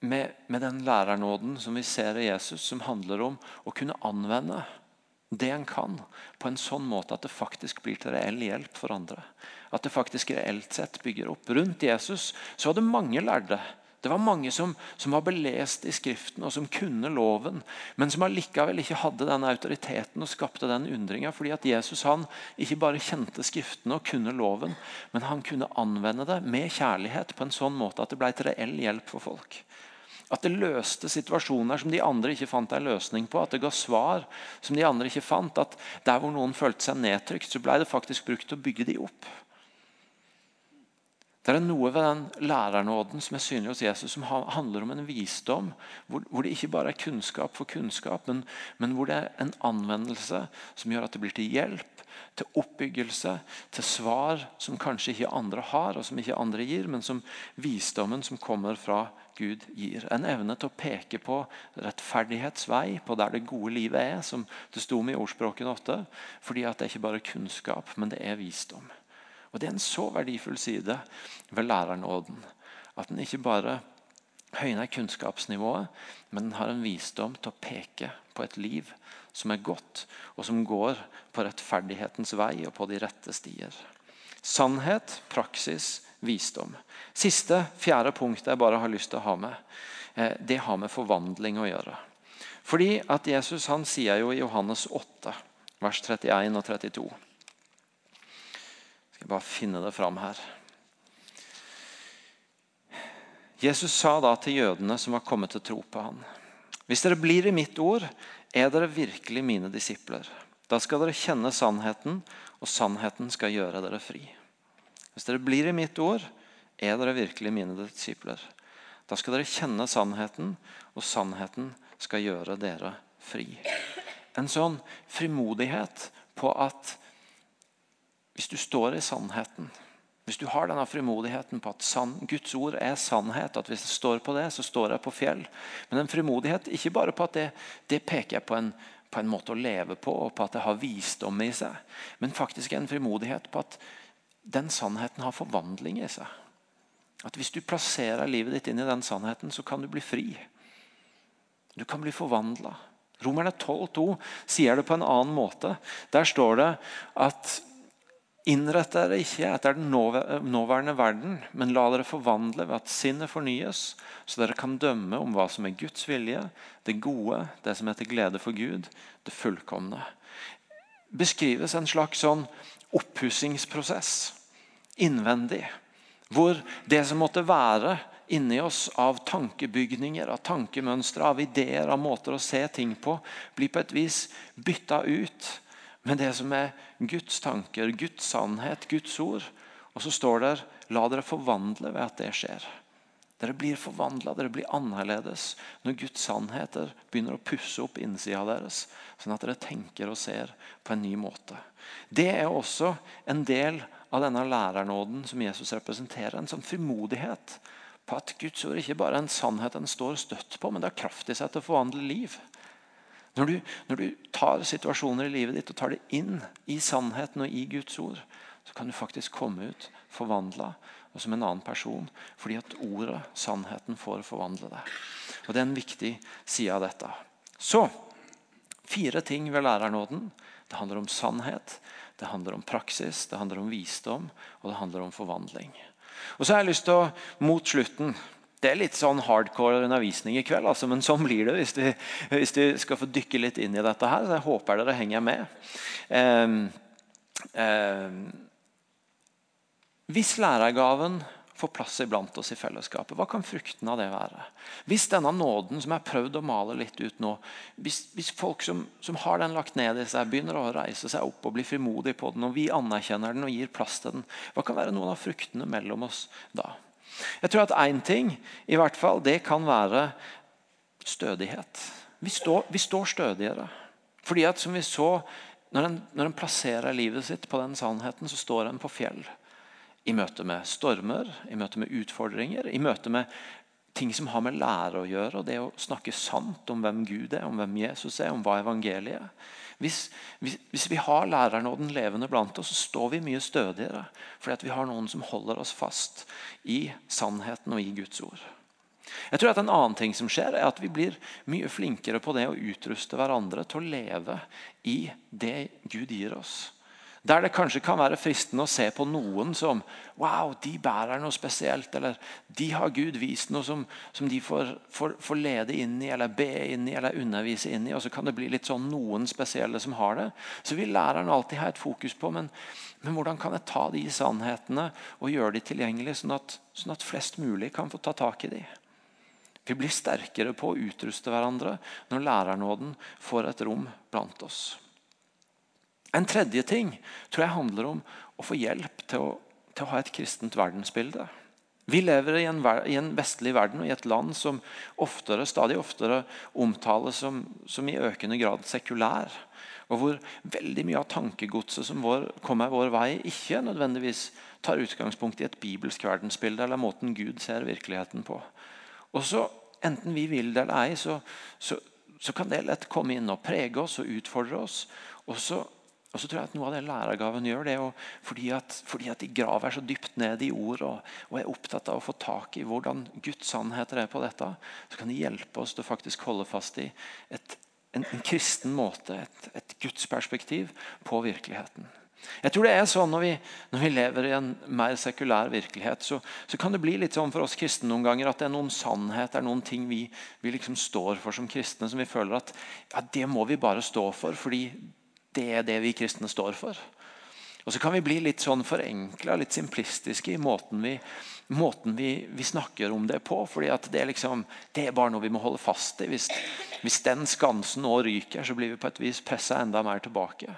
med, med den lærernåden som vi ser i Jesus, som handler om å kunne anvende det en kan, på en sånn måte at det faktisk blir til reell hjelp for andre. At det faktisk reelt sett bygger opp. Rundt Jesus så hadde mange lærde. Det var mange som, som, var belest i Skriften og som kunne loven, men som allikevel ikke hadde den autoriteten og skapte den undringa. Fordi at Jesus han ikke bare kjente Skriftene og kunne loven, men han kunne anvende det med kjærlighet på en sånn måte at det ble til reell hjelp for folk. At det løste situasjoner som de andre ikke fant en løsning på. At det ga svar som de andre ikke fant. At der hvor noen følte seg nedtrykt, så ble det faktisk brukt til å bygge de opp. Det er noe ved den lærernåden som er synlig hos Jesus, som handler om en visdom hvor, hvor det ikke bare er kunnskap for kunnskap, men, men, hvor det er en anvendelse som gjør at det blir til hjelp, til oppbyggelse, til svar som kanskje ikke andre har, og som ikke andre gir, men som visdommen som kommer fra Gud gir. En evne til å peke på rettferdighetsvei, på der det gode livet er, som det sto om i ordspråken 8. Fordi at det er ikke bare kunnskap, men det er visdom. Og Det er en så verdifull side ved lærernåden. At den ikke bare høyner kunnskapsnivået, men den har en visdom til å peke på et liv som er godt, og som går på rettferdighetens vei og på de rette stier. Sannhet, praksis, visdom. Siste, fjerde punkt jeg bare har lyst til å ha med, eh, det har med forvandling å gjøre. Fordi at Jesus han sier jo i Johannes 8, vers 31 og 32 skal bare finne det fram her. Jesus sa da til jødene som var kommet til tro på ham. Hvis dere blir i mitt ord, er dere virkelig mine disipler. Da skal dere kjenne sannheten, og sannheten skal gjøre dere fri. Hvis dere blir i mitt ord, er dere virkelig mine disipler. Da skal dere kjenne sannheten, og sannheten skal gjøre dere fri. En sånn frimodighet på at hvis du står i sannheten, hvis du har denne frimodigheten på at Guds ord er sannhet, at hvis jeg står på det, så står jeg på fjell. Men en frimodighet ikke bare på at det, det peker på en, på en, måte å leve på, og på at det har visdom i seg, men faktisk en frimodighet på at den sannheten har forvandling i seg. At Hvis du plasserer livet ditt inn i den sannheten, så kan du bli fri. Du kan bli forvandla. Romerne 12,2 sier det på en annen måte. Der står det at Innrett dere ikke etter den nåværende verden, men la dere forvandle ved at sinnet fornyes, så dere kan dømme om hva som er Guds vilje, det gode, det som er til glede for Gud, det fullkomne. Beskrives en slags sånn oppussingsprosess innvendig, hvor det som måtte være inni oss av tankebygninger, av tankemønstre, av ideer, av måter å se ting på, blir på et vis bytta ut med det som er Guds tanker, Guds sannhet, Guds ord. Og så står det la dere forvandle ved at det skjer. Dere blir forvandla, dere blir annerledes når Guds sannheter begynner å pusse opp innsida deres, sånn at dere tenker og ser på en ny måte. Det er også en del av denne lærernåden som Jesus representerer. En sånn frimodighet på at Guds ord ikke bare er en sannhet en står støtt på, men det har kraft i seg til å forvandle liv. Når du, når du, tar situasjoner i livet ditt og tar det inn i sannheten og i Guds ord, så kan du faktisk komme ut forvandla og som en annen person. Fordi at ordet, sannheten, får forvandle deg. Og Det er en viktig side av dette. Så fire ting ved lærernåden. Det handler om sannhet, det handler om praksis, det handler om visdom og det handler om forvandling. Og så har jeg lyst til å, mot slutten det er litt sånn hardcore undervisning i kveld, altså, men sånn blir det hvis vi, hvis du, skal få dykke litt inn i dette. her. Jeg håper dere henger med. Eh, eh, hvis lærergaven får plass iblant oss i fellesskapet, hva kan frukten av det være? Hvis denne nåden som jeg har prøvd å male litt ut nå, hvis, hvis folk som, som, har den lagt ned i seg, begynner å reise seg opp og bli frimodige på den, og vi anerkjenner den og gir plass til den, hva kan være noen av fruktene mellom oss da? Jeg tror at én ting i hvert fall, det kan være stødighet. Vi står, vi står stødigere. Fordi at som vi så, når en, når en plasserer livet sitt på den sannheten, så står en på fjell. I møte med stormer, i møte med utfordringer, i møte med ting som har med lære å gjøre. og Det å snakke sant om hvem Gud er, om hvem Jesus er, om hva evangeliet er. Hvis, hvis, hvis vi har læreren og den levende blant oss, så står vi mye stødigere. Fordi vi har noen som holder oss fast i sannheten og i Guds ord. Jeg tror at En annen ting som skjer, er at vi blir mye flinkere på det å utruste hverandre til å leve i det Gud gir oss. Der det kanskje kan være fristende å se på noen som wow, de bærer noe spesielt. Eller de har Gud vist noe som, som de får, får, får, lede inn i, eller be inn i, eller undervise inn i. Og så kan det bli litt sånn noen spesielle som har det. Så vil læreren alltid ha et fokus på men, men hvordan kan jeg ta de sannhetene og gjøre de tilgjengelige, sånn at, sånn at flest mulig kan få ta tak i de. Vi blir sterkere på å utruste hverandre når lærernåden får et rom blant oss. En tredje ting tror jeg handler om å få hjelp til å, til å ha et kristent verdensbilde. Vi lever i en, i en, vestlig verden og i et land som oftere, stadig oftere omtales som, som i økende grad sekulær. Og hvor veldig mye av tankegodset som vår, kommer vår vei, ikke nødvendigvis tar utgangspunkt i et bibelsk verdensbilde eller måten Gud ser virkeligheten på. Og så, Enten vi vil det eller ei, så, så, så, kan det lett komme inn og prege oss og utfordre oss. Og så, og så tror jeg at Noe av det lærergaven gjør, det fordi, at, fordi at de graver så dypt ned i ord og, og, er opptatt av å få tak i hvordan Guds sannheter er på dette, så kan de hjelpe oss til å faktisk holde fast i et, en, en, kristen måte, et, et gudsperspektiv på virkeligheten. Jeg tror det er sånn når vi, når vi lever i en mer sekulær virkelighet, så, så, kan det bli litt sånn for oss kristne noen ganger at det er noen sannheter, noen ting vi, vi liksom står for som kristne, som vi føler at ja, det må vi bare stå for, fordi det er det vi kristne står for. Og så kan vi bli litt sånn forenkla, litt simplistiske i måten vi, måten vi, vi, snakker om det på. fordi det er, liksom, det er bare noe vi må holde fast i. Hvis, hvis den skansen nå ryker, så blir vi på et vis pressa enda mer tilbake.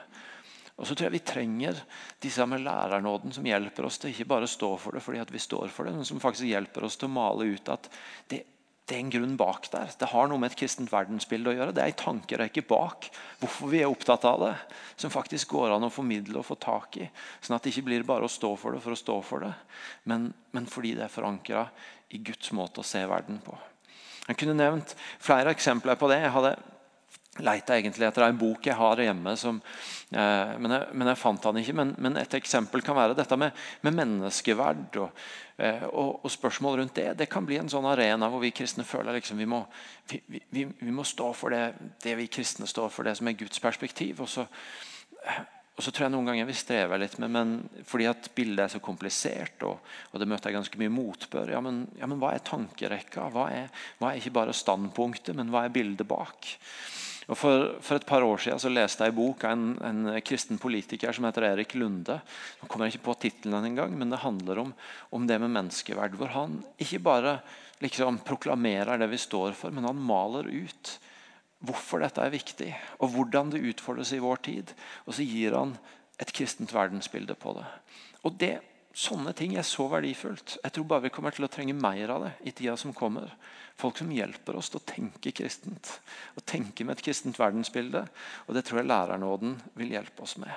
Og så tror jeg Vi trenger disse med lærernåden som hjelper oss til ikke bare stå for det fordi at vi står for det, men som faktisk hjelper oss til å male ut at det, det er en grunn bak der. Det har noe med et kristent verdensbilde å gjøre. Det er en tankerekke bak hvorfor vi er opptatt av det, som faktisk går an å formidle og få tak i. Sånn at det ikke blir bare å stå for det for å stå for det, men, men fordi det er forankra i Guds måte å se verden på. Jeg kunne nevnt flere eksempler på det. Jeg hadde leita egentlig etter en bok jeg har hjemme, som, eh, men, jeg, men, jeg, fant den ikke. Men, men, et eksempel kan være dette med, med menneskeverd og, eh, og, og, spørsmål rundt det. Det kan bli en sånn arena hvor vi kristne føler liksom vi, må, vi, vi, vi, må stå for det, det, vi kristne står for, det som er Guds perspektiv. Og så, og så tror jeg noen ganger vi strever litt med men fordi at bildet er så komplisert, og, og det møter jeg ganske mye motbør. Ja men, ja, men hva er tankerekka? Hva er, hva er ikke bare standpunktet, men hva er bildet bak? Og for, for, et par år siden så leste jeg en bok av en, en, kristen politiker som heter Erik Lunde. Nå kommer jeg ikke på tittelen engang, men det handler om, om, det med menneskeverd. Hvor han ikke bare liksom proklamerer det vi står for, men han maler ut hvorfor dette er viktig, og hvordan det utfordres i vår tid. Og så gir han et kristent verdensbilde på det. Og det Sånne ting er så verdifullt. Jeg tror bare vi kommer til å trenge mer av det i tida som kommer. Folk som hjelper oss til å tenke kristent. Å tenke med et kristent verdensbilde. Og Det tror jeg lærernåden vil hjelpe oss med.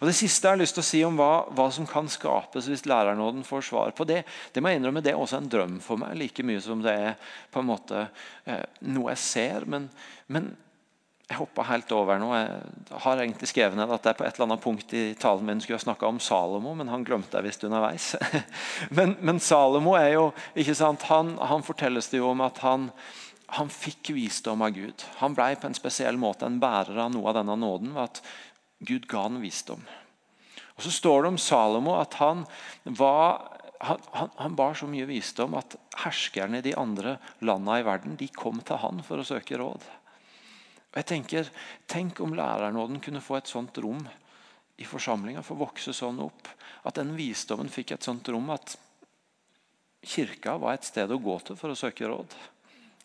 Og Det siste jeg har lyst til å si om hva, hva som kan skapes hvis lærernåden får svar på det, det må jeg innrømme, det er også en drøm for meg, like mye som det er på en måte eh, noe jeg ser. men, men jeg hoppa helt over nå. Jeg har egentlig skrevet ned at jeg på et eller annet punkt i talen min skulle snakka om Salomo, men han glemte jeg visst underveis. *laughs* men, men, Salomo er jo ikke sant, han, han fortelles det jo om at han, han fikk visdom av Gud. Han ble på en spesiell måte en bærer av noe av denne nåden ved at Gud ga han visdom. Og Så står det om Salomo at han var han, han, han, bar så mye visdom at herskerne i de andre landene i verden de kom til han for å søke råd. Og jeg tenker, Tenk om lærernåden kunne få et sånt rom i forsamlinga, få vokse sånn opp. At den visdommen fikk et sånt rom at kirka var et sted å gå til for å søke råd.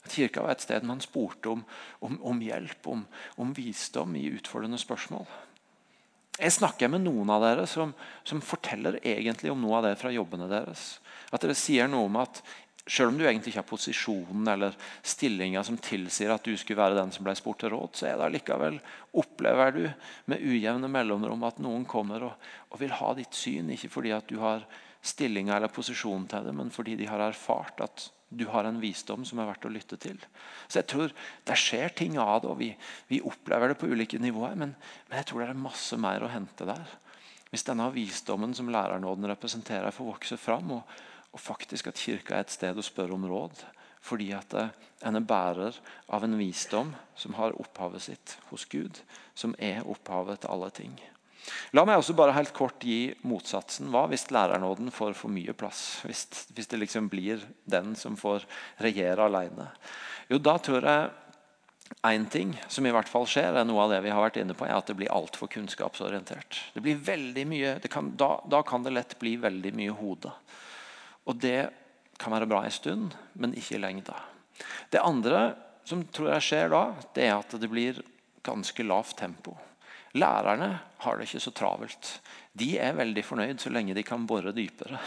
At Kirka var et sted man spurte om, om, om hjelp, om, om, visdom i utfordrende spørsmål. Jeg snakker med noen av dere som, som forteller egentlig om noe av det fra jobbene deres. At dere sier noe om at selv om du egentlig ikke har posisjonen eller stillinga som tilsier at du skulle være den som ble spurt til råd, så er det likevel, opplever du med ujevne mellomrom at noen kommer og, og, vil ha ditt syn. Ikke fordi at du har stillinga eller posisjonen til det, men fordi de har erfart at du har en visdom som er verdt å lytte til. Så jeg tror Det skjer ting av det, og vi, vi opplever det på ulike nivåer. Men, men, jeg tror det er masse mer å hente der. Hvis denne visdommen som lærernåden representerer, får vokse fram. og og faktisk at kirka er et sted å spørre om råd fordi at en er bærer av en visdom som har opphavet sitt hos Gud, som er opphavet til alle ting. La meg også bare helt kort gi motsatsen. Hva hvis lærernåden får for mye plass? Hvis, hvis det liksom blir den som får regjere alene? Jo, da tror jeg Én ting som i hvert fall skjer, er noe av det vi har vært inne på, er at det blir altfor kunnskapsorientert. Det blir veldig mye, kan, da, da, kan det lett bli veldig mye hode. Og det kan være bra en stund, men ikke i lengda. Det andre som tror jeg skjer da, det er at det blir ganske lavt tempo. Lærerne har det ikke så travelt. De er veldig fornøyd så lenge de kan bore dypere.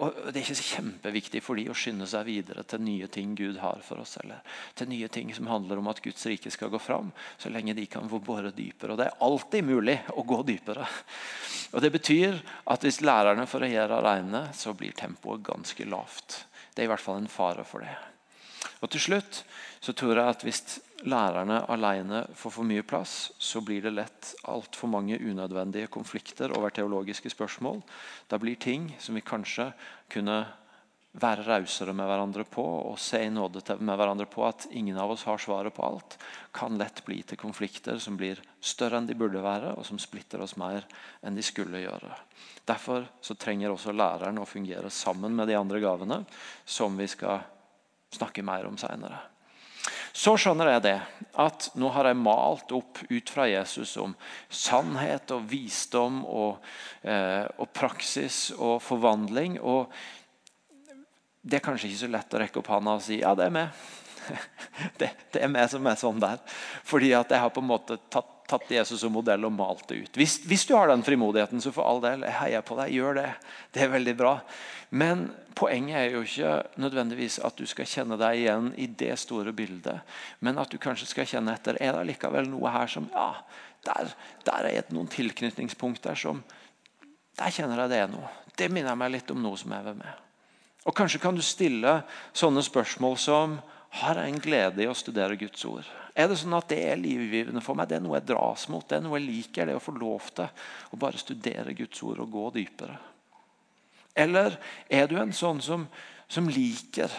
Og Det er ikke så kjempeviktig for de å skynde seg videre til nye ting Gud har for oss. eller til nye ting som handler om at Guds rike skal gå fram, så lenge de kan få bore dypere. Og Det er alltid mulig å gå dypere. Og Det betyr at hvis lærerne får regjere alene, så blir tempoet ganske lavt. Det er i hvert fall en fare for det. Og til slutt så tror jeg at hvis lærerne alene får for mye plass, så blir det lett altfor mange unødvendige konflikter over teologiske spørsmål. Da blir ting som vi kanskje kunne være rausere med hverandre på og se i nåde med hverandre på at ingen av oss har svaret på alt, kan lett bli til konflikter som blir større enn de burde være, og som splitter oss mer enn de skulle gjøre. Derfor så trenger også læreren å fungere sammen med de andre gavene, som vi skal snakke mer om seinere. Så skjønner jeg det, at nå har jeg malt opp ut fra Jesus om sannhet og visdom og, eh, og praksis og forvandling. Og det er kanskje ikke så lett å rekke opp hånda og si ja, det er meg. *laughs* Det, det er meg som er sånn der. Fordi at jeg har på en måte tatt tatt Jesus som modell og malt det ut. Hvis, hvis, du har den frimodigheten, så for all del, jeg heier på deg. Gjør det. Det er veldig bra. Men poenget er jo ikke nødvendigvis at du skal kjenne deg igjen i det store bildet, men at du kanskje skal kjenne etter er det likevel noe her som ja, der, der er noen tilknytningspunkter som Der kjenner jeg det er noe. Det minner meg litt om noe som jeg vil med. Og Kanskje kan du stille sånne spørsmål som har jeg en glede i å studere Guds ord? Er det sånn at det er livgivende for meg? Det er noe jeg dras mot? Det er noe jeg liker? Det å få lov til å bare studere Guds ord og gå dypere? Eller er du en sånn som, som liker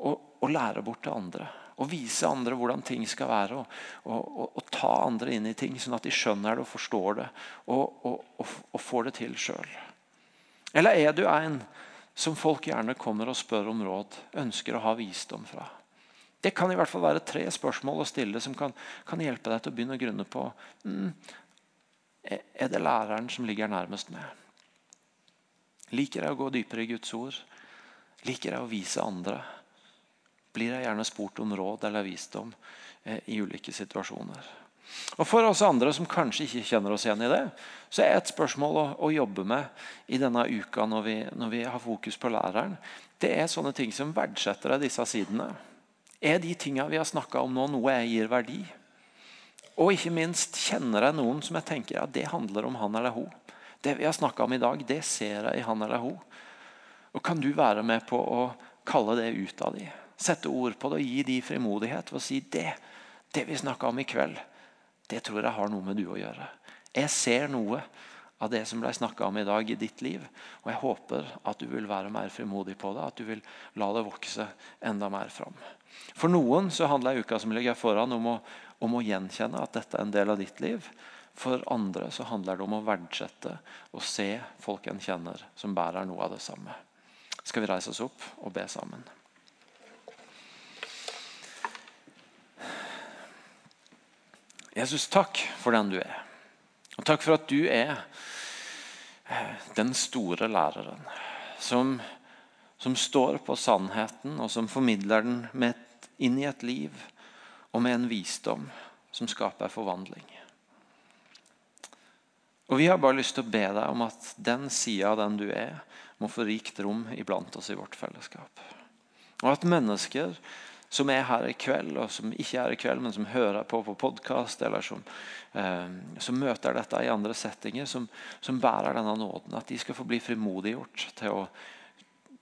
å, å, lære bort til andre? Å vise andre hvordan ting skal være, og, og, og, ta andre inn i ting, sånn at de skjønner det og forstår det og, og får det til sjøl? Eller er du en som folk gjerne kommer og spør om råd, ønsker å ha visdom fra. Det kan i hvert fall være tre spørsmål å stille som kan, kan hjelpe deg til å begynne å grunne på mm, Er det læreren som ligger nærmest meg? Liker jeg å gå dypere i Guds ord? Liker jeg å vise andre? Blir jeg gjerne spurt om råd eller visdom eh, i ulike situasjoner? Og For oss andre som kanskje ikke kjenner oss igjen i det, så er et spørsmål å, å jobbe med i denne uka når vi, når vi, har fokus på læreren, det er sånne ting som verdsetter av disse sidene. Er de tingene vi har snakka om nå, noe jeg gir verdi? Og ikke minst, kjenner jeg noen som jeg tenker ja, det handler om han eller hun? Det vi har snakka om i dag, det ser jeg i han eller hun. Og Kan du være med på å kalle det ut av dem? Sette ord på det og gi dem frimodighet ved å si det, det vi snakka om i kveld det tror jeg har noe med du å gjøre. Jeg ser noe av det som ble snakka om i dag i ditt liv. Og jeg håper at du vil være mer frimodig på det, at du vil la det vokse enda mer fram. For noen så handler uka som ligger foran om å, om å gjenkjenne at dette er en del av ditt liv. For andre så handler det om å verdsette og se folk en kjenner som bærer noe av det samme. Skal vi reise oss opp og be sammen? Jesus, takk for den du er. Og takk for at du er eh, den store læreren som, som står på sannheten, og som formidler den et, inn i et liv og med en visdom som skaper forvandling. Og Vi har bare lyst til å be deg om at den sida av den du er, må få rikt rom iblant oss i vårt fellesskap. Og at mennesker som er her i kveld, og som ikke er i kveld, men som hører på på podkast, eller som, eh, som, møter dette i andre settinger, som, som, bærer denne nåden. At de skal få bli frimodiggjort til å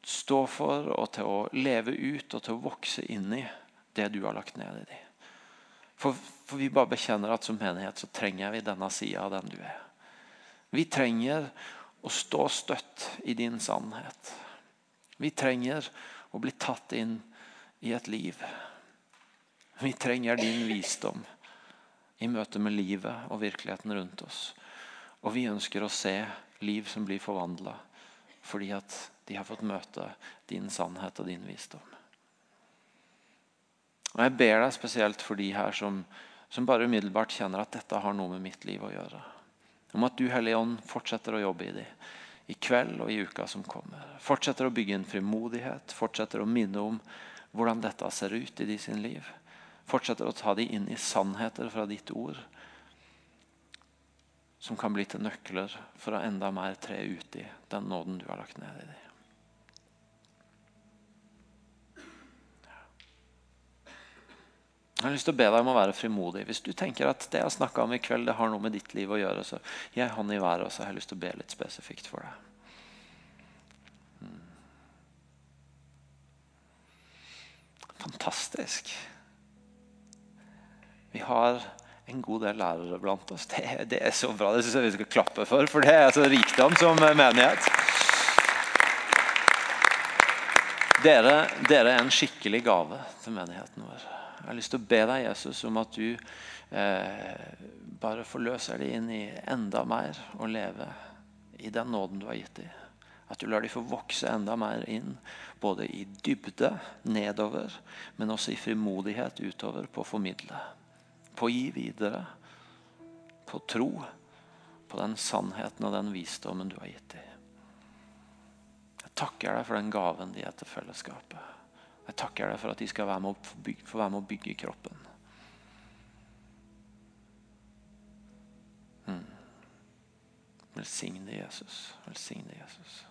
stå for og til å leve ut og til å vokse inn i det du har lagt ned i dem. For, for vi bare bekjenner at som menighet så trenger vi denne sida av den du er. Vi trenger å stå støtt i din sannhet. Vi trenger å bli tatt inn i et liv. Vi trenger din visdom i møte med livet og virkeligheten rundt oss. Og vi ønsker å se liv som blir forvandla fordi at de har fått møte din sannhet og din visdom. Og Jeg ber deg spesielt for de her som, som bare umiddelbart kjenner at dette har noe med mitt liv å gjøre. Om at du, Hellige Ånd, fortsetter å jobbe i dem i kveld og i uka som kommer. Fortsetter å bygge en frimodighet, fortsetter å minne om hvordan dette ser ut i de sin liv. Fortsetter å ta dem inn i sannheter fra ditt ord som kan bli til nøkler for å enda mer tre ut i den nåden du har lagt ned i dem. Jeg har lyst til å be deg om å være frimodig. Hvis du tenker at det jeg snakka om i kveld, det har noe med ditt liv å gjøre, så gi en hånd i været, og så har jeg lyst til å be litt spesifikt for deg. Fantastisk. Vi har en god del lærere blant oss. Det, det er så bra. Det syns jeg vi skal klappe for, for det er så rikdom som menighet. Dere, dere er en skikkelig gave til menigheten vår. Jeg har lyst til å be deg, Jesus, om at du eh, bare forløser dem inn i enda mer å leve i den nåden du har gitt dem. At du lar dem få vokse enda mer inn, både i dybde nedover, men også i frimodighet utover på å formidle. På å gi videre. På tro på den sannheten og den visdommen du har gitt dem. Jeg takker deg for den gaven de er til fellesskapet. Jeg takker deg for at de skal være med å bygge, få være med å bygge kroppen. Mm. Velsigne Jesus. Velsigne Jesus.